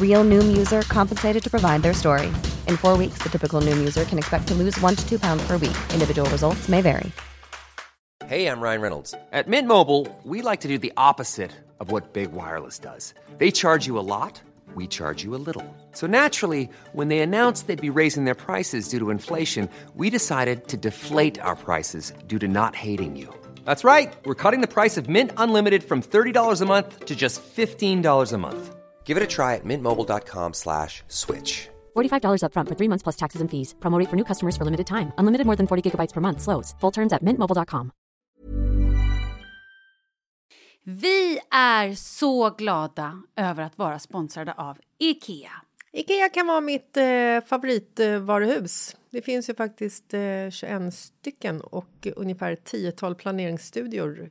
Real Noom user compensated to provide their story. In four weeks, the typical Noom user can expect to lose one to two pounds per week. Individual results may vary. Hey, I'm Ryan Reynolds. At Mint Mobile, we like to do the opposite of what Big Wireless does. They charge you a lot, we charge you a little. So naturally, when they announced they'd be raising their prices due to inflation, we decided to deflate our prices due to not hating you. That's right. We're cutting the price of Mint Unlimited from $30 a month to just $15 a month. Give it a try at mintmobile.com slash switch. $45 upfront for three months plus taxes and fees. Promo rate for new customers for limited time. Unlimited more than 40 gigabytes per month. Slows. Full terms at mintmobile.com. Vi är så glada över att vara sponsrade av Ikea. Ikea kan vara mitt eh, favoritvaruhus. Det finns ju faktiskt eh, 21 stycken och ungefär 10-tal planeringsstudior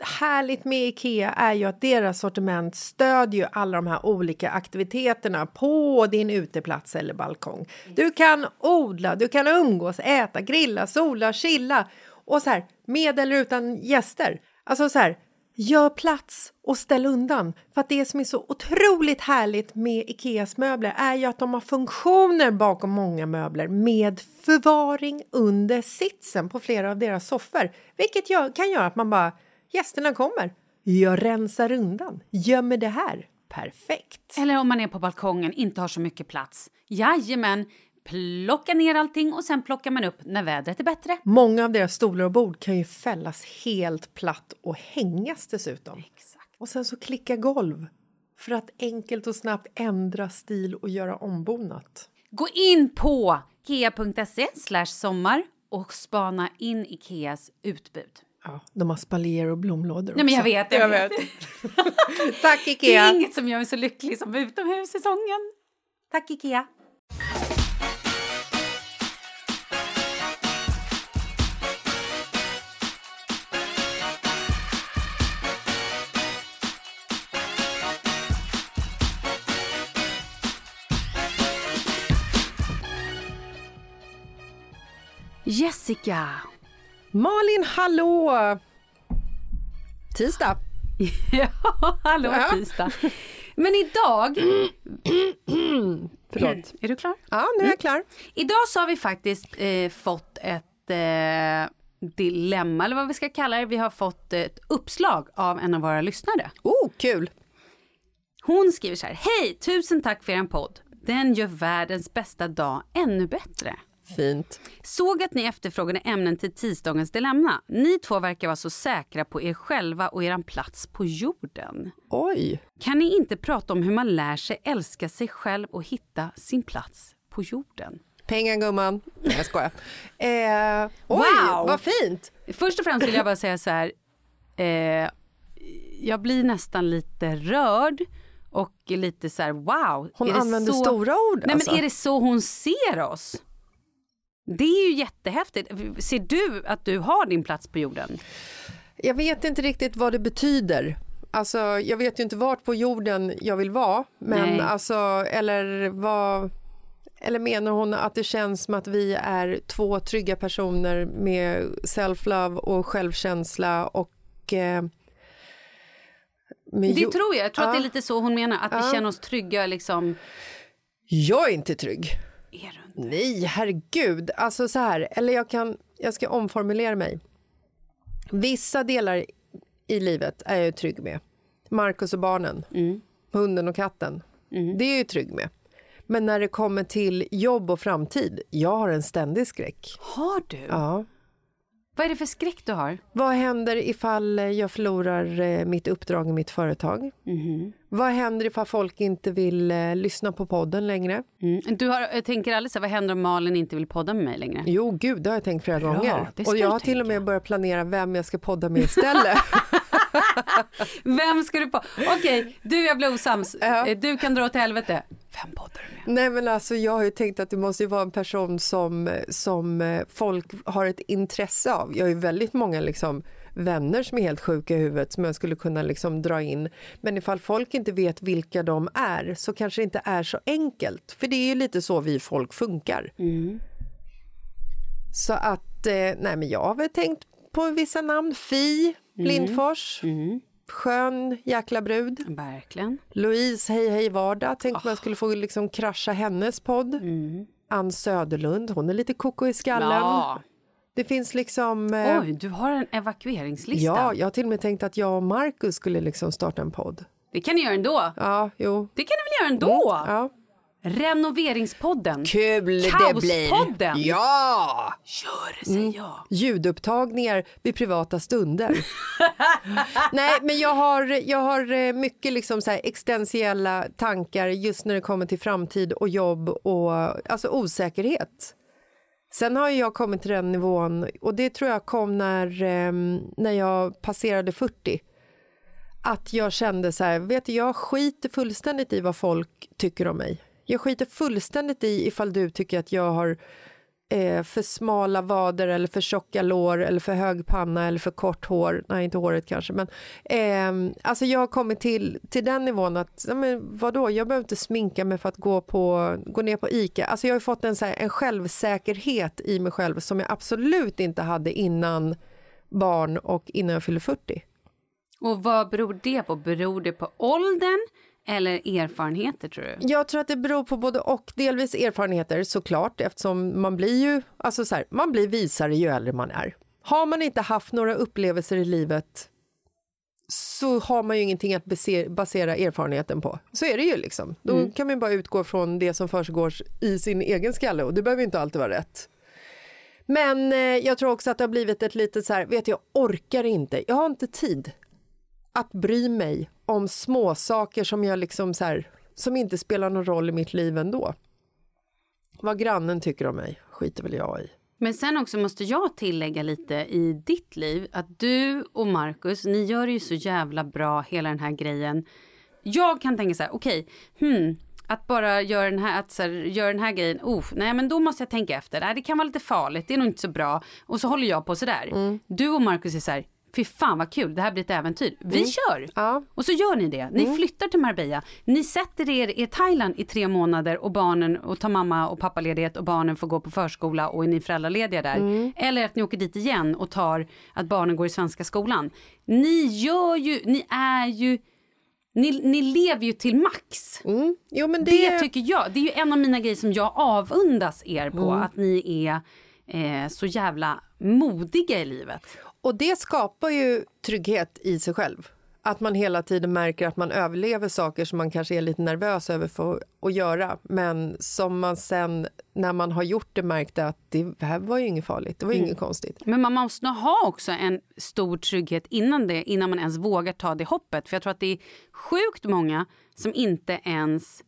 härligt med Ikea är ju att deras sortiment stödjer ju alla de här olika aktiviteterna på din uteplats eller balkong. Du kan odla, du kan umgås, äta, grilla, sola, chilla och så här med eller utan gäster. Alltså så här, gör plats och ställ undan. För att det som är så otroligt härligt med Ikeas möbler är ju att de har funktioner bakom många möbler med förvaring under sitsen på flera av deras soffor. Vilket gör, kan göra att man bara, gästerna kommer, jag rensar undan, gömmer det här. Perfekt! Eller om man är på balkongen, inte har så mycket plats. Jajamän, plocka ner allting och sen plockar man upp när vädret är bättre. Många av deras stolar och bord kan ju fällas helt platt och hängas dessutom. Exakt. Och sen så klicka golv för att enkelt och snabbt ändra stil och göra ombonat. Gå in på ikea.se sommar och spana in Ikeas utbud. Ja, de har spaljer och blomlådor Nej, men jag vet, jag vet. Tack Det Ikea! är inget som gör mig så lycklig som utomhussäsongen. Tack Ikea. Jessica. Malin, hallå! Tisdag. Ja, hallå Ja. tisdag. Men idag... Förlåt. Är du klar? Ja, nu är jag klar. Idag så har vi faktiskt eh, fått ett eh, dilemma, eller vad vi ska kalla det. Vi har fått ett uppslag av en av våra lyssnare. Oh, kul! Hon skriver så här. Hej, tusen tack för er podd. Den gör världens bästa dag ännu bättre. Fint. Såg att ni efterfrågade ämnen till tisdagens dilemma. Ni två verkar vara så säkra på er själva och eran plats på jorden. Oj. Kan ni inte prata om hur man lär sig älska sig själv och hitta sin plats på jorden? Pengar gumman. Nej, jag skojar. Eh, oj, Wow. vad fint! Först och främst vill jag bara säga så här. Eh, jag blir nästan lite rörd och lite så här wow. Hon använder så... stora ord, Nej alltså. men är det så hon ser oss? Det är ju jättehäftigt. Ser du att du har din plats på jorden? Jag vet inte riktigt vad det betyder. Alltså, jag vet ju inte vart på jorden jag vill vara. Men Nej. alltså, eller vad... Eller menar hon att det känns som att vi är två trygga personer med self-love och självkänsla och... Eh, Det tror jag. Jag tror att det är Ja. lite så hon menar. Att vi känner oss trygga liksom. Jag är inte trygg. Är du? Nej, herregud. Alltså så här, eller jag kan, jag ska omformulera mig. Vissa delar i livet är jag ju trygg med. Markus och barnen, hunden och katten. Det är jag ju trygg med. Men när det kommer till jobb och framtid, jag har en ständig skräck. Har du? Ja. Vad är det för skräck du har? Vad händer ifall jag förlorar eh, mitt uppdrag i mitt företag? Vad händer ifall folk inte vill eh, lyssna på podden längre? Mm. Du har, jag tänker aldrig så vad händer om Malin inte vill podda med mig längre? Jo, gud, det har jag tänkt flera Bra, gånger. Och jag har till och med börjat planera vem jag ska podda med istället. Vem ska du på? Okej, du jag blir osams. Ja. Eh, Du kan dra åt helvete. Vem poddar du med? Nej, men alltså, jag har ju tänkt att det måste ju vara en person som, som eh, folk har ett intresse av. Jag har ju väldigt många liksom, vänner som är helt sjuka i huvudet som jag skulle kunna liksom, dra in. Men ifall folk inte vet vilka de är så kanske det inte är så enkelt. För det är ju lite så vi folk funkar. Så att, eh, nej men jag har väl tänkt på vissa namn. Fi Lindfors. Skön jäkla brud. Verkligen. Louise Hej Hej Vardag. Tänk om jag skulle få liksom krascha hennes podd. Ann Söderlund, hon är lite koko i skallen. Ja. Det finns liksom... eh, Oj, du har en evakueringslista. ja, jag har till och med tänkt att jag och Markus skulle liksom starta en podd. Det kan ni göra ändå. Ja, jo. Det kan ni väl göra ändå? Ja. Renoveringspodden. Kul Kaospodden. Ja! Gör, säger jag. Ljudupptagningar vid privata stunder. Nej, men jag har, jag har eh, mycket liksom så här existentiella tankar just när det kommer till framtid och jobb och alltså osäkerhet. Sen har jag kommit till den nivån och det tror jag kom när, eh, när jag passerade 40. Att jag kände så här, vet du, jag skiter fullständigt i vad folk tycker om mig. Jag skiter fullständigt i ifall du tycker att jag har eh, för smala vader eller för tjocka lår eller för hög panna eller för kort hår. Nej, inte håret kanske. Men, eh, alltså jag har kommit till, till den nivån att, ja, men vadå, jag behöver inte sminka mig för att gå, på, gå ner på ICA. Alltså jag har fått en, så här, en självsäkerhet i mig själv som jag absolut inte hade innan barn och innan jag fyllde 40. Och vad beror det på? Beror det på åldern eller erfarenheter tror du? Jag tror att det beror på både och. Delvis erfarenheter såklart eftersom man blir ju alltså så här, man blir visare ju äldre man är. Har man inte haft några upplevelser i livet så har man ju ingenting att base- basera erfarenheten på. Så är det ju liksom. Då kan man bara utgå från det som försiggår i sin egen skalle och det behöver inte alltid vara rätt. Men eh, jag tror också att det har blivit ett litet så här, vet jag orkar inte, jag har inte tid att bry mig om små saker som jag liksom så här, som inte spelar någon roll i mitt liv ändå. Vad grannen tycker om mig skiter väl jag i. Men sen också måste jag tillägga lite i ditt liv att du och Markus, ni gör det ju så jävla bra hela den här grejen. Jag kan tänka så här, okej, hmm, att bara göra den här, att så här, göra den här grejen, oh, nej men då måste jag tänka efter, nej det kan vara lite farligt, det är nog inte så bra. Och så håller jag på sådär. Du och Markus är så här, fy fan vad kul, det här blir ett äventyr. Vi kör! Ja. Och så gör ni det. Ni flyttar till Marbella. Ni sätter er i Thailand i tre månader och barnen och tar mamma och pappaledighet och barnen får gå på förskola och är ni föräldralediga där. Eller att ni åker dit igen och tar att barnen går i svenska skolan. Ni gör ju, ni är ju, ni, ni lever ju till max. Mm. Jo, det, Det tycker jag, det är ju en av mina grejer som jag avundas er på. Att ni är eh, så jävla modiga i livet. Och det skapar ju trygghet i sig själv. Att man hela tiden märker att man överlever saker som man kanske är lite nervös över för att göra. Men som man sen när man har gjort det märkte att det här var ju inget farligt, det var ju inget konstigt. Men man måste nog ha också en stor trygghet innan det, innan man ens vågar ta det hoppet. För jag tror att det är sjukt många som inte ens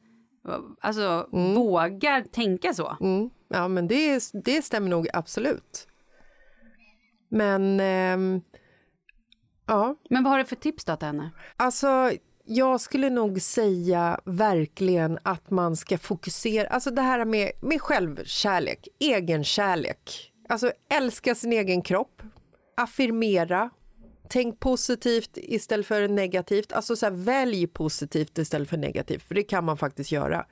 alltså, vågar tänka så. Mm. Ja, men det, det stämmer nog absolut. Men ehm, ja, Men vad har du för tips då till henne? Alltså, jag skulle nog säga verkligen att man ska fokusera... Alltså det här med, med självkärlek, egenkärlek. Alltså älska sin egen kropp, affirmera, tänk positivt istället för negativt. Alltså så här, välj positivt istället för negativt, för det kan man faktiskt göra.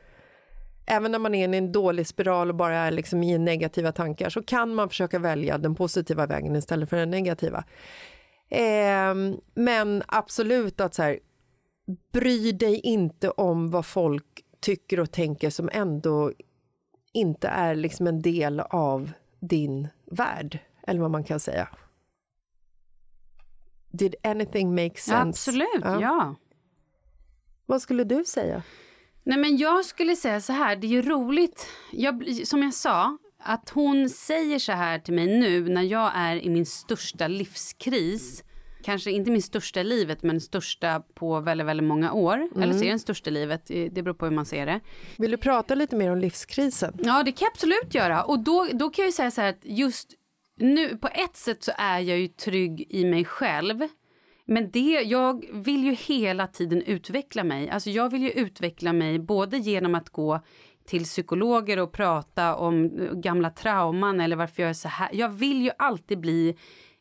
Även när man är i en dålig spiral och bara är liksom i negativa tankar så kan man försöka välja den positiva vägen istället för den negativa. Ehm, men absolut att så här, bry dig inte om vad folk tycker och tänker som ändå inte är liksom en del av din värld, eller vad man kan säga. Did anything make sense? Absolut, ja. ja. Vad skulle du säga? Nej, men jag skulle säga så här, det är ju roligt, jag, som jag sa, att hon säger så här till mig nu när jag är i min största livskris kanske inte min största i livet, men största på väldigt, väldigt många år. Mm. Eller så är den största i livet, det beror på hur man ser det. Vill du prata lite mer om livskrisen? Ja, det kan jag absolut göra. Och då, då kan jag säga så här att just nu, på ett sätt så är jag ju trygg i mig själv. Men det, jag vill ju hela tiden utveckla mig. Alltså jag vill ju utveckla mig både genom att gå till psykologer och prata om gamla trauman eller varför jag är så här. Jag vill ju alltid bli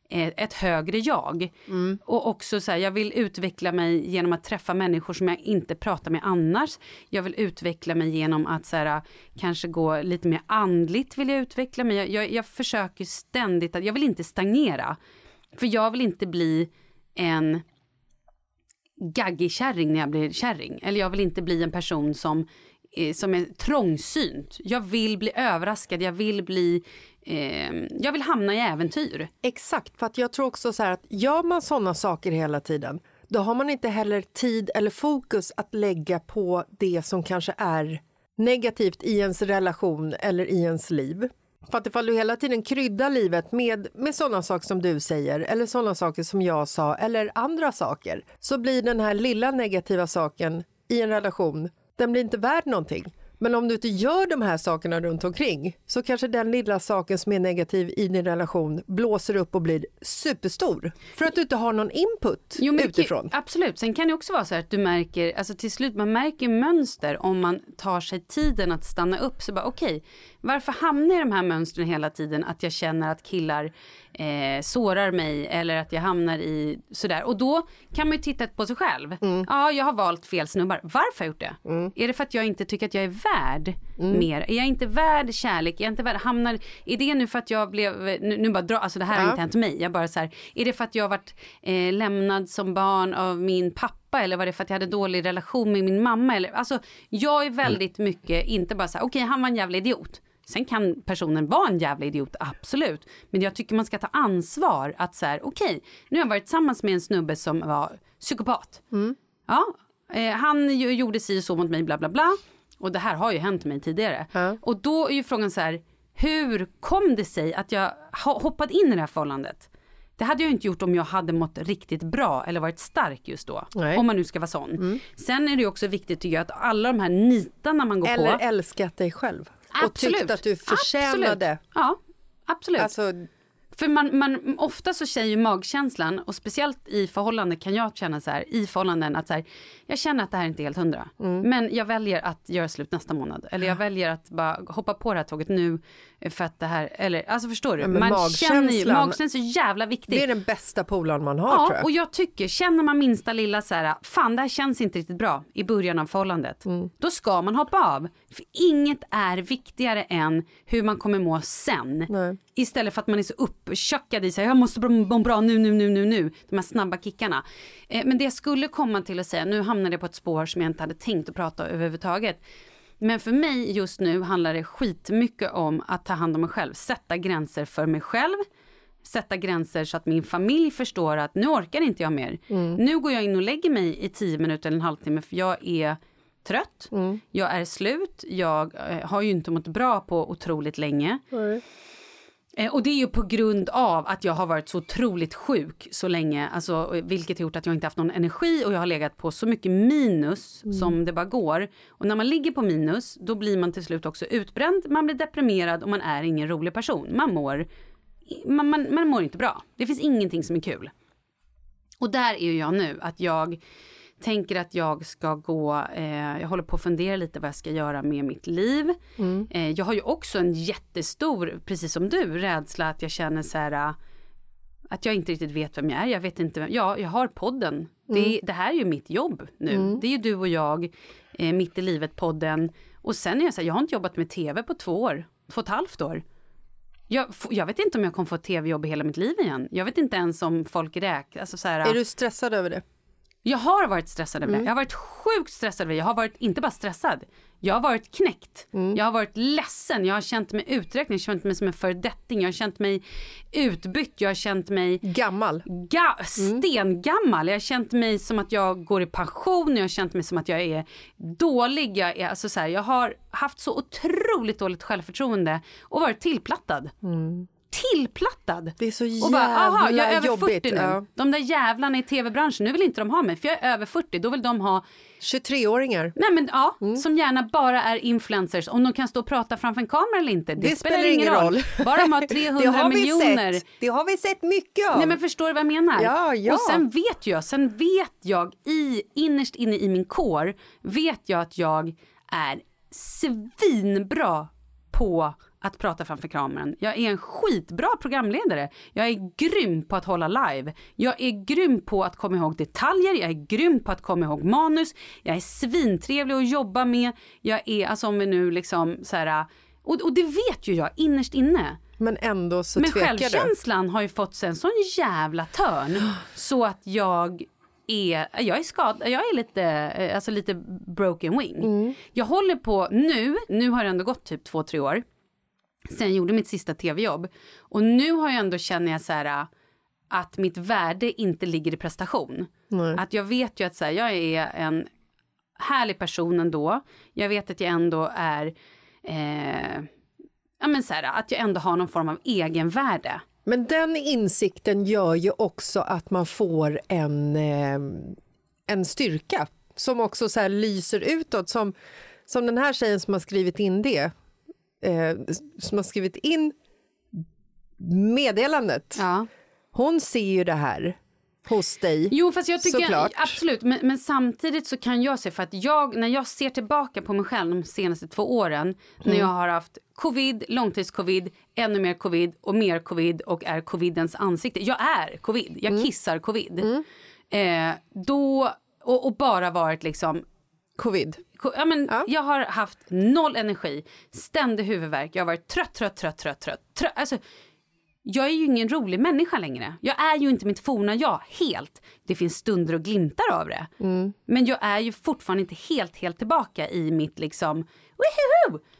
Eh, ett högre jag. Mm. Och också så här, jag vill utveckla mig genom att träffa människor som jag inte pratar med annars. Jag vill utveckla mig genom att så här, kanske gå lite mer andligt vill jag utveckla mig. Jag, jag, jag försöker ständigt att, jag vill inte stagnera. För jag vill inte bli en gaggig kärring när jag blir kärring. Eller jag vill inte bli en person som Eh, som är trångsynt. Jag vill bli överraskad, jag vill bli... Eh, jag vill hamna i äventyr. Exakt, för att jag tror också så här att gör man såna saker hela tiden då har man inte heller tid eller fokus att lägga på det som kanske är negativt i ens relation eller i ens liv. För att ifall du hela tiden kryddar livet med, med sådana saker som du säger eller sådana saker som jag sa eller andra saker så blir den här lilla negativa saken i en relation den blir inte värd någonting. Men om du inte gör de här sakerna runt omkring så kanske den lilla saken som är negativ i din relation blåser upp och blir superstor. För att du inte har någon input jo, utifrån. Absolut, sen kan det också vara så att du märker, alltså till slut man märker mönster om man tar sig tiden att stanna upp. Så bara okej, okay, varför hamnar jag i de här mönstren hela tiden? Att jag känner att killar eh, sårar mig eller att jag hamnar i sådär. Och då kan man ju titta på sig själv. Mm. Ja, jag har valt fel snubbar. Varför har jag gjort det? Mm. Är det för att jag inte tycker att jag är värd mm. mer? Är jag inte värd kärlek? Är jag inte värd, hamnar, är det nu för att jag blev, nu, nu bara dra, alltså det här ja. har inte hänt mig. Jag bara så här, är det för att jag har varit eh, lämnad som barn av min pappa eller var det för att jag hade dålig relation med min mamma? Eller, alltså, jag är väldigt mycket, inte bara så här, okej okay, han var en jävla idiot. Sen kan personen vara en jävla idiot, absolut. Men jag tycker man ska ta ansvar att så här, okej, okay, nu har jag varit tillsammans med en snubbe som var psykopat. Mm. Ja, eh, han gjorde si och så mot mig, bla bla bla. Och det här har ju hänt mig tidigare. Mm. Och då är ju frågan så här, hur kom det sig att jag hoppade in i det här förhållandet? Det hade jag inte gjort om jag hade mått riktigt bra eller varit stark just då. Nej. Om man nu ska vara sån. Mm. Sen är det också viktigt tycker jag att alla de här nitarna man går eller på. Eller älskat dig själv. Absolut. Och tyckte att du förtjänade. Absolut. Ja, absolut. Alltså, för man, man, ofta så säger ju magkänslan, och speciellt i förhållanden kan jag känna så här, i förhållanden att så här, jag känner att det här är inte helt hundra. Mm. Men jag väljer att göra slut nästa månad. Eller jag väljer att bara hoppa på det här tåget nu för att det här, eller alltså förstår du? Ja, man känner ju, magkänslan är så jävla viktig. Det är den bästa polaren man har ja, tror jag. och jag tycker, känner man minsta lilla så här, fan det här känns inte riktigt bra i början av förhållandet. Mm. Då ska man hoppa av. För inget är viktigare än hur man kommer må sen. Nej. Istället för att man är så upptjockad i sig, jag måste må bra nu, nu, nu, nu, nu. De här snabba kickarna. Eh, men det jag skulle komma till att säga, nu hamnade jag på ett spår som jag inte hade tänkt att prata överhuvudtaget. Men för mig just nu handlar det skitmycket om att ta hand om mig själv, sätta gränser för mig själv, sätta gränser så att min familj förstår att nu orkar inte jag mer. Mm. Nu går jag in och lägger mig i tio minuter eller en halvtimme för jag är trött, mm. jag är slut, jag eh, har ju inte mått bra på otroligt länge. Mm. Eh, och det är ju på grund av att jag har varit så otroligt sjuk så länge, alltså, vilket har gjort att jag inte haft någon energi och jag har legat på så mycket minus mm. som det bara går. Och när man ligger på minus, då blir man till slut också utbränd, man blir deprimerad och man är ingen rolig person. Man mår, man, man, man mår inte bra. Det finns ingenting som är kul. Och där är jag nu, att jag tänker att jag ska gå, eh, jag håller på att fundera lite vad jag ska göra med mitt liv. Mm. Eh, jag har ju också en jättestor, precis som du, rädsla att jag känner så här eh, att jag inte riktigt vet vem jag är. Jag vet inte vem, ja, jag har podden. Mm. Det, det, här är ju mitt jobb nu. Mm. Det är ju du och jag, eh, Mitt i livet-podden. Och sen är jag så här, jag har inte jobbat med tv på två år, två och ett halvt år. Jag, jag vet inte om jag kommer få ett tv-jobb i hela mitt liv igen. Jag vet inte ens om folk räknar. Alltså är du stressad över det? Jag har varit stressad över det. Jag har varit sjukt stressad över det. Jag har varit, inte bara stressad, jag har varit knäckt. Jag har varit ledsen, jag har känt mig uträknad, jag har känt mig som en föredetting, jag har känt mig utbytt, jag har känt mig Gammal. ga- stengammal. Jag har känt mig som att jag går i pension, jag har känt mig som att jag är dålig. Jag, är, alltså så här, jag har haft så otroligt dåligt självförtroende och varit tillplattad. Tillplattad! Det är så Och bara, aha, jävla jag är över jobbigt. 40 nu. Ja. De där jävlarna i tv-branschen, nu vill inte de ha mig för jag är över 40. Då vill de ha, 23-åringar. nej men ja, Mm. som gärna bara är influencers. Om de kan stå och prata framför en kamera eller inte, det, Det spelar ingen roll. Bara de har 300 det har miljoner. Sett. Det har vi sett mycket av. Nej men förstår du vad jag menar? Ja, ja. Och sen vet jag, sen vet jag i, innerst inne i min kår, vet jag att jag är svinbra på att prata framför kameran. Jag är en skitbra programledare. Jag är grym på att hålla live. Jag är grym på att komma ihåg detaljer. Jag är grym på att komma ihåg manus. Jag är svintrevlig att jobba med. Jag är, alltså om vi nu liksom så här, och, och det vet ju jag innerst inne. Men ändå så Men tvekar du. självkänslan har ju fått sig en sån jävla törn så att jag är, jag är skadad, jag är lite, eh, alltså lite broken wing. Mm. Jag håller på nu, nu har det ändå gått typ två, tre år sen jag gjorde mitt sista tv-jobb och nu har jag ändå känner jag så här att mitt värde inte ligger i prestation. Att jag vet ju att så här, jag är en härlig person ändå. Jag vet att jag ändå är eh, ja men så här, att jag ändå har någon form av egenvärde. Men den insikten gör ju också att man får en, eh, en styrka som också så här lyser utåt. Som, som den här tjejen som har skrivit in det. Eh, som har skrivit in meddelandet. Ja. Hon ser ju det här hos dig. Jo, fast jag tycker Såklart. absolut, men, men samtidigt så kan jag se för att jag när jag ser tillbaka på mig själv de senaste två åren när Mm. jag har haft covid, långtidscovid, ännu mer covid och mer covid och är covidens ansikte. Jag är covid, jag Mm. kissar covid. Eh, då och, och bara varit liksom Covid. Ja, men Ja. Jag har haft noll energi, ständig huvudvärk, jag har varit trött, trött, trött, trött, trött. trött. Alltså, jag är ju ingen rolig människa längre. Jag är ju inte mitt forna jag helt. Det finns stunder och glimtar av det. Mm. Men jag är ju fortfarande inte helt, helt tillbaka i mitt liksom!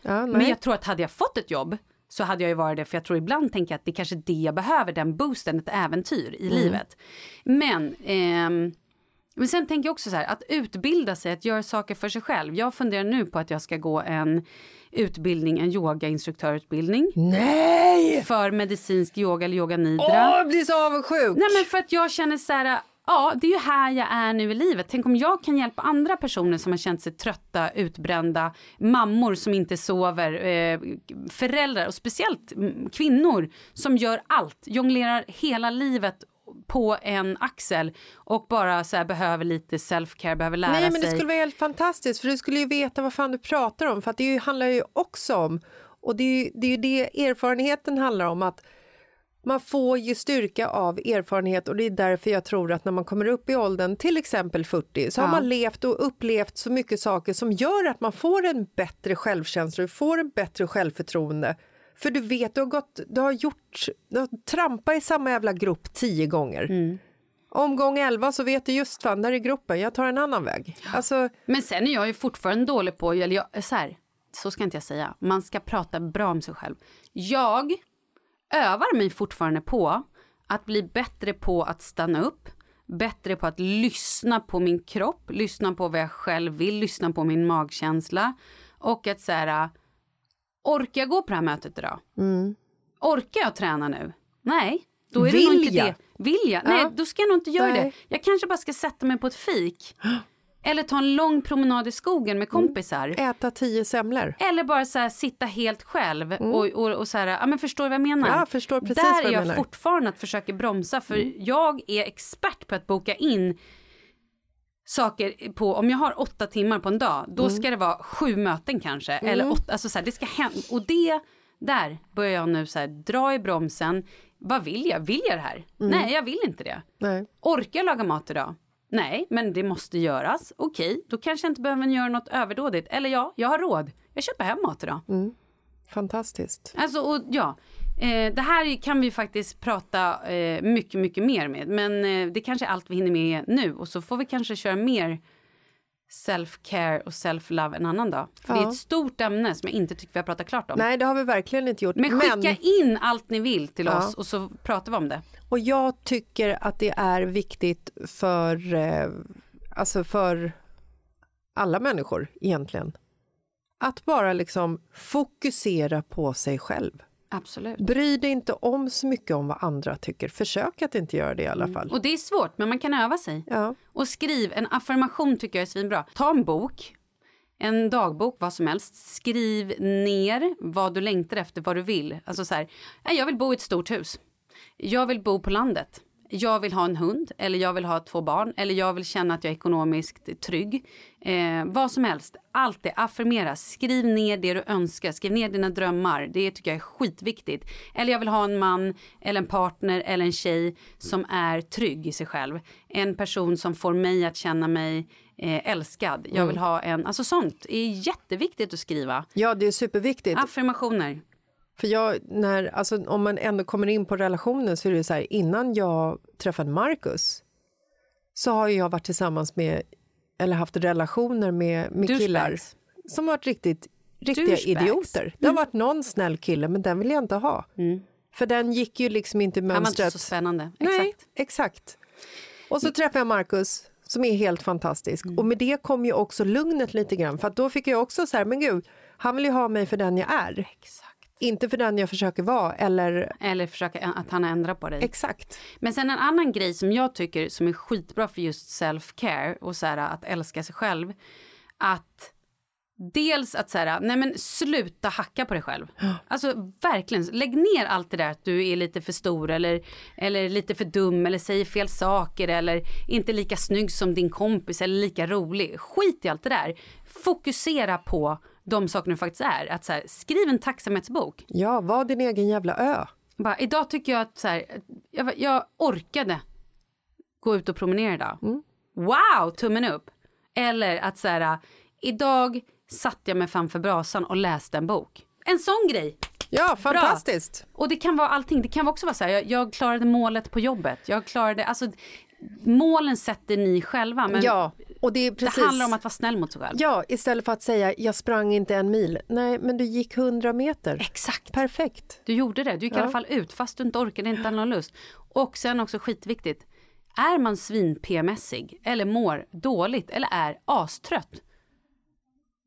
Ja. Men jag tror att hade jag fått ett jobb så hade jag ju varit det, för jag tror ibland tänker jag att det är kanske är det jag behöver, den boosten, ett äventyr i Mm. livet. Men, ehm, men sen tänker jag också så här, att utbilda sig, att göra saker för sig själv. Jag funderar nu på att jag ska gå en utbildning, en yogainstruktörutbildning Nej! för medicinsk yoga eller yoga nidra. Åh, jag blir så avundsjuk! Nej men för att jag känner så här, ja det är ju här jag är nu i livet. Tänk om jag kan hjälpa andra personer som har känt sig trötta, utbrända, mammor som inte sover, eh, föräldrar och speciellt mm, kvinnor som gör allt, jonglerar hela livet på en axel och bara så här behöver lite self-care, behöver lära Nej, men sig. det skulle vara helt fantastiskt för du skulle ju veta vad fan du pratar om för att det handlar ju också om och det är ju det, är ju det erfarenheten handlar om att man får ju styrka av erfarenhet och det är därför jag tror att när man kommer upp i åldern, till exempel 40, så har Ja. man levt och upplevt så mycket saker som gör att man får en bättre självkänsla, får en bättre självförtroende. För du vet, du har, gått, du har gjort, du har trampat i samma jävla grop tio gånger. Omgång 11 så vet du just fan, där är gruppen, jag tar en annan väg. Alltså, Men sen är jag ju fortfarande dålig på, eller jag, så här, så ska inte jag säga, man ska prata bra om sig själv. Jag övar mig fortfarande på att bli bättre på att stanna upp, bättre på att lyssna på min kropp, lyssna på vad jag själv vill, lyssna på min magkänsla och att så här, orkar jag gå på det här mötet idag? Orkar jag träna nu? Nej, då är det nog Vill inte jag? det. Vill jag? Nej, Ja. då ska jag nog inte göra Nej. det. Jag kanske bara ska sätta mig på ett fik. Eller ta en lång promenad i skogen med kompisar. äta tio semlor. Eller bara så här, sitta helt själv och, och, och så här, ja men förstår du vad jag menar? Ja, jag förstår precis Där vad du är jag menar. fortfarande att försöka bromsa för jag är expert på att boka in saker på, om jag har åtta timmar på en dag, då Mm. ska det vara sju möten kanske. Eller åtta, alltså så här, det ska hända. Och det, där börjar jag nu så här, dra i bromsen. Vad vill jag? Vill jag det här? Mm. Nej, jag vill inte det. Nej. Orkar jag laga mat idag? Nej, men det måste göras. Okej, då kanske jag inte behöver göra något överdådigt. Eller ja, jag har råd. Jag köper hem mat idag. Mm. Fantastiskt. Alltså, och ja. Eh, det här kan vi faktiskt prata eh, mycket, mycket mer med. Men eh, det kanske är allt vi hinner med nu. Och så får vi kanske köra mer self-care och self-love en annan dag. För det är Ja. ett stort ämne som jag inte tycker vi har pratat klart om. Nej, det har vi verkligen inte gjort. Men skicka in allt ni vill till Ja. oss och så pratar vi om det. Och jag tycker att det är viktigt för, eh, alltså för alla människor egentligen. Att bara liksom fokusera på sig själv. Absolut. Bry dig inte om så mycket om vad andra tycker. Försök att inte göra det i alla Mm. fall. Och det är svårt, men man kan öva sig. Ja. Och skriv en affirmation tycker jag är svinbra. Ta en bok, en dagbok, vad som helst. Skriv ner vad du längtar efter, vad du vill. Alltså så här, "Nej, jag vill bo i ett stort hus. Jag vill bo på landet. Jag vill ha en hund, eller jag vill ha två barn, eller jag vill känna att jag är ekonomiskt trygg. Eh, vad som helst. Allt det, affirmera. Skriv ner det du önskar, skriv ner dina drömmar. Det tycker jag är skitviktigt. Eller jag vill ha en man, eller en partner, eller en tjej som är trygg i sig själv. En person som får mig att känna mig eh, älskad. Jag vill ha en, alltså sånt är jätteviktigt att skriva. ja, det är superviktigt. Affirmationer. För jag, när, alltså, om man ändå kommer in på relationen så är det så här, innan jag träffade Marcus så har jag varit tillsammans med, eller haft relationer med, med killar som har varit riktigt, riktiga Douchebags. Mm. idioter. Det har varit någon snäll kille, men den vill jag inte ha. För den gick ju liksom inte i Han var inte mönstret. så spännande. Nej, Exakt. exakt. Och så träffade jag Marcus som är helt fantastisk. Mm. Och med det kom ju också lugnet lite grann. För att då fick jag också så här, men gud, han vill ju ha mig för den jag är. Exakt. Inte för den jag försöker vara, eller Eller försöka att han ändrar på dig. exakt. Men sen en annan grej som jag tycker som är skitbra för just self-care och så här, att älska sig själv. Att dels att så här, nej men sluta hacka på dig själv. Alltså verkligen, lägg ner allt det där att du är lite för stor eller, eller lite för dum eller säger fel saker eller inte lika snygg som din kompis eller lika rolig. Skit i allt det där. Fokusera på de saker du faktiskt är. Att så här, skriv en tacksamhetsbok. Ja, var din egen jävla ö. Bara, idag tycker jag att så här, jag, jag orkade gå ut och promenera idag. Wow, tummen upp. Eller att så här, idag satt jag mig framför brasan och läste en bok. En sån grej. Ja, fantastiskt. Och det kan vara allting. Det kan också vara så här, jag, jag klarade målet på jobbet. Jag klarade, alltså målen sätter ni själva. Men Ja, och det är precis... det handlar om att vara snäll mot sig själv. Ja, istället för att säga jag sprang inte en mil. Nej, men du gick hundra meter. Exakt. Perfekt. Du gjorde det. Du gick i alla fall ut fast du inte orkade, inte hade någon lust. Och sen också skitviktigt. Är man svin-p-mässig eller mår dåligt eller är astrött.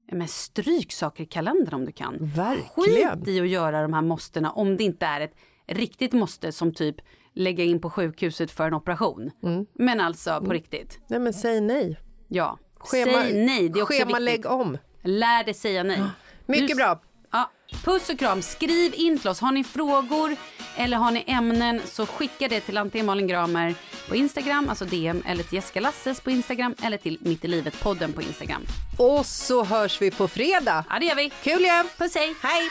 ja, Men stryk saker i kalendern om du kan. Verkligen. Skit i att göra de här måstena om det inte är ett riktigt måste som typ lägga in på sjukhuset för en operation. Mm. Men alltså på riktigt. Nej, men säg nej. Ja. Schema, Säg nej. Det är också schemalägg viktigt. om. Lär dig säga nej. Mycket Du- bra. Ja, puss och kram. Skriv in till oss. Har ni frågor eller har ni ämnen så skicka det till antingen Malin Gramer på Instagram, alltså DM, eller till Jessica Lasses på Instagram eller till Mitt i livet-podden på Instagram. Och så hörs vi på fredag. Ja, det gör vi. Kul igen! Puss, hej! Hej!